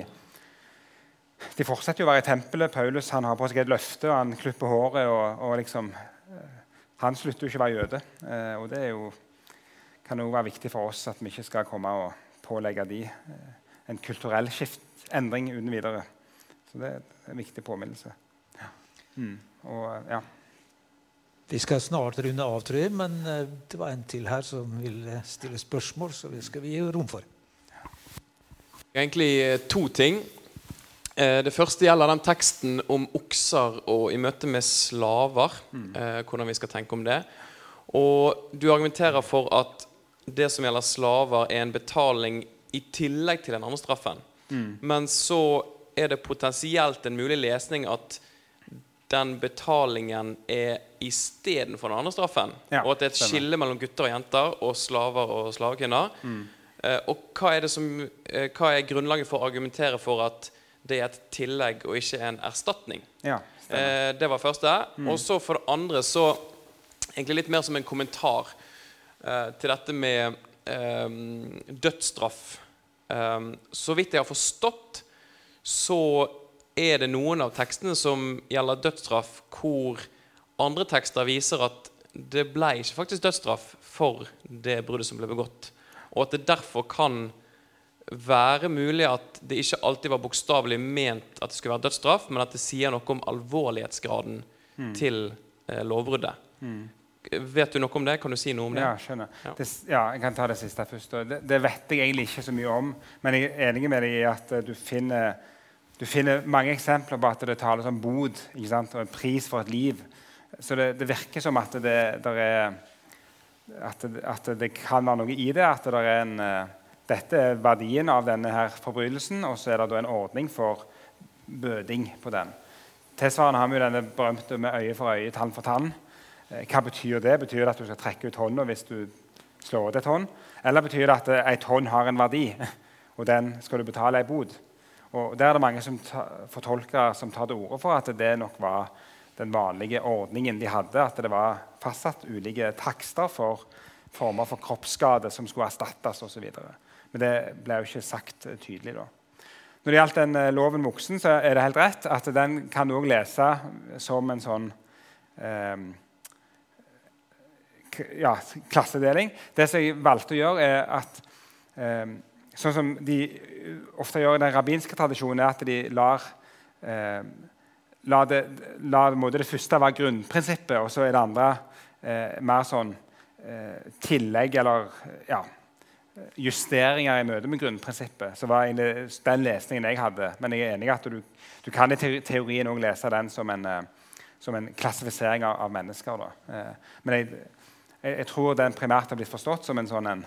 de fortsetter jo å være i tempelet. Paulus han har på seg et løfte, og han klipper håret. og, og liksom, eh, Han slutter jo ikke å være jøde. Eh, og det er jo, kan jo være viktig for oss at vi ikke skal komme og pålegge de eh, en kulturell skift, endring uten videre. Så det er en viktig påminnelse. Ja. Mm. Og, ja. Vi skal snart runde av, tror jeg, men eh, det var en til her som ville stille spørsmål, så det skal vi gi rom for. Egentlig eh, to ting. Det første gjelder den teksten om okser og i møte med slaver. Mm. Hvordan vi skal tenke om det. Og du argumenterer for at det som gjelder slaver, er en betaling i tillegg til den andre straffen. Mm. Men så er det potensielt en mulig lesning at den betalingen er istedenfor den andre straffen. Ja, og at det er et stemmer. skille mellom gutter og jenter og slaver og slavekvinner. Mm. Eh, og hva er, som, eh, hva er, grunnlaget for å argumentere for at det er et tillegg og ikke en erstatning? Ja, eh, det var første. Mm. Og så for det andre så Egentlig litt mer som en kommentar til dette med eh, dødsstraff. Eh, så vidt jeg har forstått, så er det noen av tekstene som gjelder dødsstraff, hvor andre tekster viser at det ble ikke faktisk dødsstraff for det bruddet som ble begått. Og at det derfor kan være mulig at det ikke alltid var bokstavelig ment at det skulle være dødsstraff, men at det sier noe om alvorlighetsgraden mm. til eh, lovbruddet. Mm. Vet du noe om det? Kan du si noe om det? Ja, skjønner. Ja. Det, ja jeg kan ta det siste først. Det, det, vet jeg egentlig ikke så mye om. Men jeg er enig med deg i at eh, du finner, du finner mange eksempler på at det tales om bod og en pris for et liv. Så det, det virker som at det, er, at, at det, kan være noe i det. At det er en, eh, dette er verdien av denne her forbrytelsen, og så er det en ordning for bøding på den. Tilsvarende har vi denne berømte med øye for øye, tann for tann. Eh, hva betyr det? Betyr det at du skal trekke ut hånda hvis du slår ut et hånd? Eller betyr det at et hånd har en verdi, og den skal du betale ei bod? Og Der er det mange som fortolker som tar til orde for at det nok var den vanlige ordningen de hadde. At det var fastsatt ulike takster for former for kroppsskade som skulle erstattes osv. Men det ble jo ikke sagt tydelig da. Når det gjaldt den eh, loven med oksen, så er det helt rett at den kan du òg lese som en sånn eh, ja, klassedeling. Det som jeg valgte å gjøre, er at eh, Sånn som de ofte gjør i den rabbinske tradisjonen, er at de lar, eh, la det, la det, første være grunnprinsippet, og så er det andre eh, mer sånn eh, tillegg eller ja, justeringer i møte med grunnprinsippet. Så var det den lesningen jeg hadde. Men jeg er enig i at du, du kan i teorien òg lese den som en, eh, som en klassifisering av, av mennesker. Eh, men jeg jeg, jeg, tror den primært har blitt forstått som en sånn en,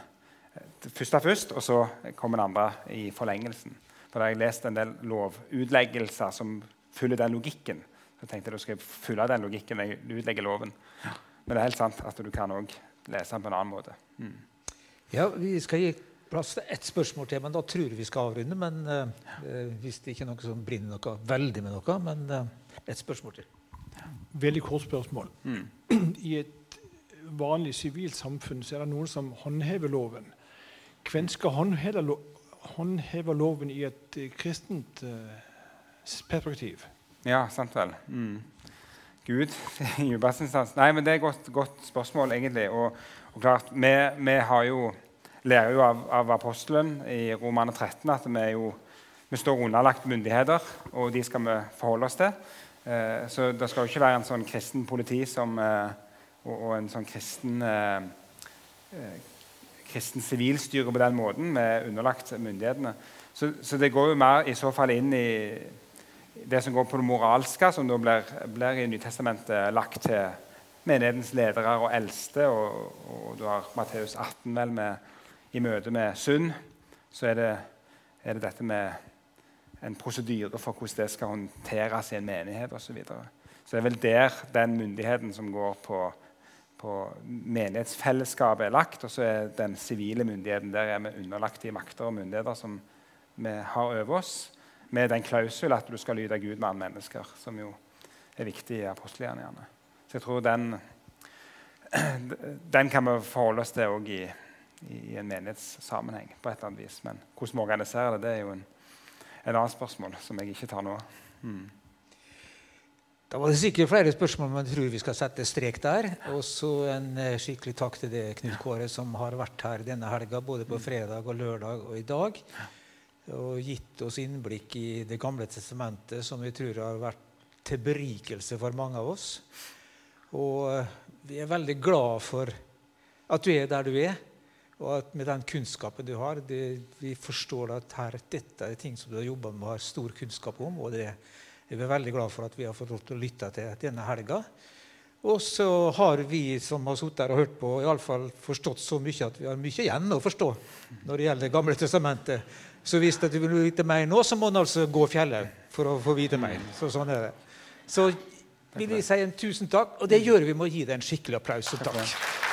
først er først, og så kommer den andre i forlengelsen. For da har jeg lest en del lovutleggelser som følger den logikken. Så jeg tenkte jeg skal følge den logikken når jeg utlegger loven. Men det er helt sant at du kan òg lese den på en annen måte. Mm. Ja, Vi skal gi plass til ett spørsmål til, men da tror jeg vi skal avrunde. Men uh, hvis det ikke er noe som brenner noe veldig med noe, men uh, ett spørsmål til. Veldig kort spørsmål. Mm. I et vanlig sivilt samfunn så er det noen som håndhever loven. Hvem skal håndheve loven i et uh, kristent uh, perspektiv? Ja, sant vel. Mm. Gud i instans. Nei, men Det er et godt, godt spørsmål, egentlig. Og, og klart, vi, vi, jo, lærer jo av, av apostelen i Romane 13 at vi, jo, vi står underlagt myndigheter, og de skal vi forholde oss til. Eh, så det skal jo ikke være en sånn kristen politi som eh, og, og en sånn kristen eh, eh, kristen sivilstyre på den måten, med underlagt myndighetene. Så, så, det går jo mer i så fall inn i det som går på det moralske, som da blir, blir i Nytestamentet lagt til menighetens ledere og eldste. Og, og du har Matteus 18 vel med, i møte med synd. Så er det, er det dette med en prosedyre for hvordan det skal håndteres i en menighet osv. Så, videre. så det er vel der den myndigheten som går på på menighetsfellesskapet er lagt, og så er den sivile myndigheten der er vi underlagt de makter og myndigheter som vi har over oss, med den klausul at du skal lyde Gud med alle mennesker, som jo er viktig i apostelgjerningene. Så jeg tror den, den kan vi forholde oss til òg i, i, en menighetssammenheng. på et eller annet vis. Men hvordan vi organiserer det, det er jo en, en annen spørsmål som jeg ikke tar nå. Mm. Da var det sikkert flere spørsmål, men jeg tror vi skal sette strek der. Og så en eh, skikkelig takk til det Knut Kåre som har vært her denne helga, både på fredag og lørdag og i dag. Og gitt oss innblikk i Det gamle testamentet, som vi tror har vært til berikelse for mange av oss. Og eh, vi er veldig glad for at du er der du er, og at med den kunnskapen du har det, Vi forstår at her, dette er ting som du har jobba med og har stor kunnskap om. og det er jeg er veldig glad for at vi har fått lov til å lytte til denne helga. Og så har vi som har sittet her og hørt på, i alle fall forstått så mye at vi har mye igjen å forstå når det gjelder gamle testamentet. Så hvis du vil vite mer nå, så må du altså gå fjellet for å få vite mer. Så sånn er det. Så vil vi si en tusen takk, og det gjør vi med å gi deg en skikkelig applaus. og takk.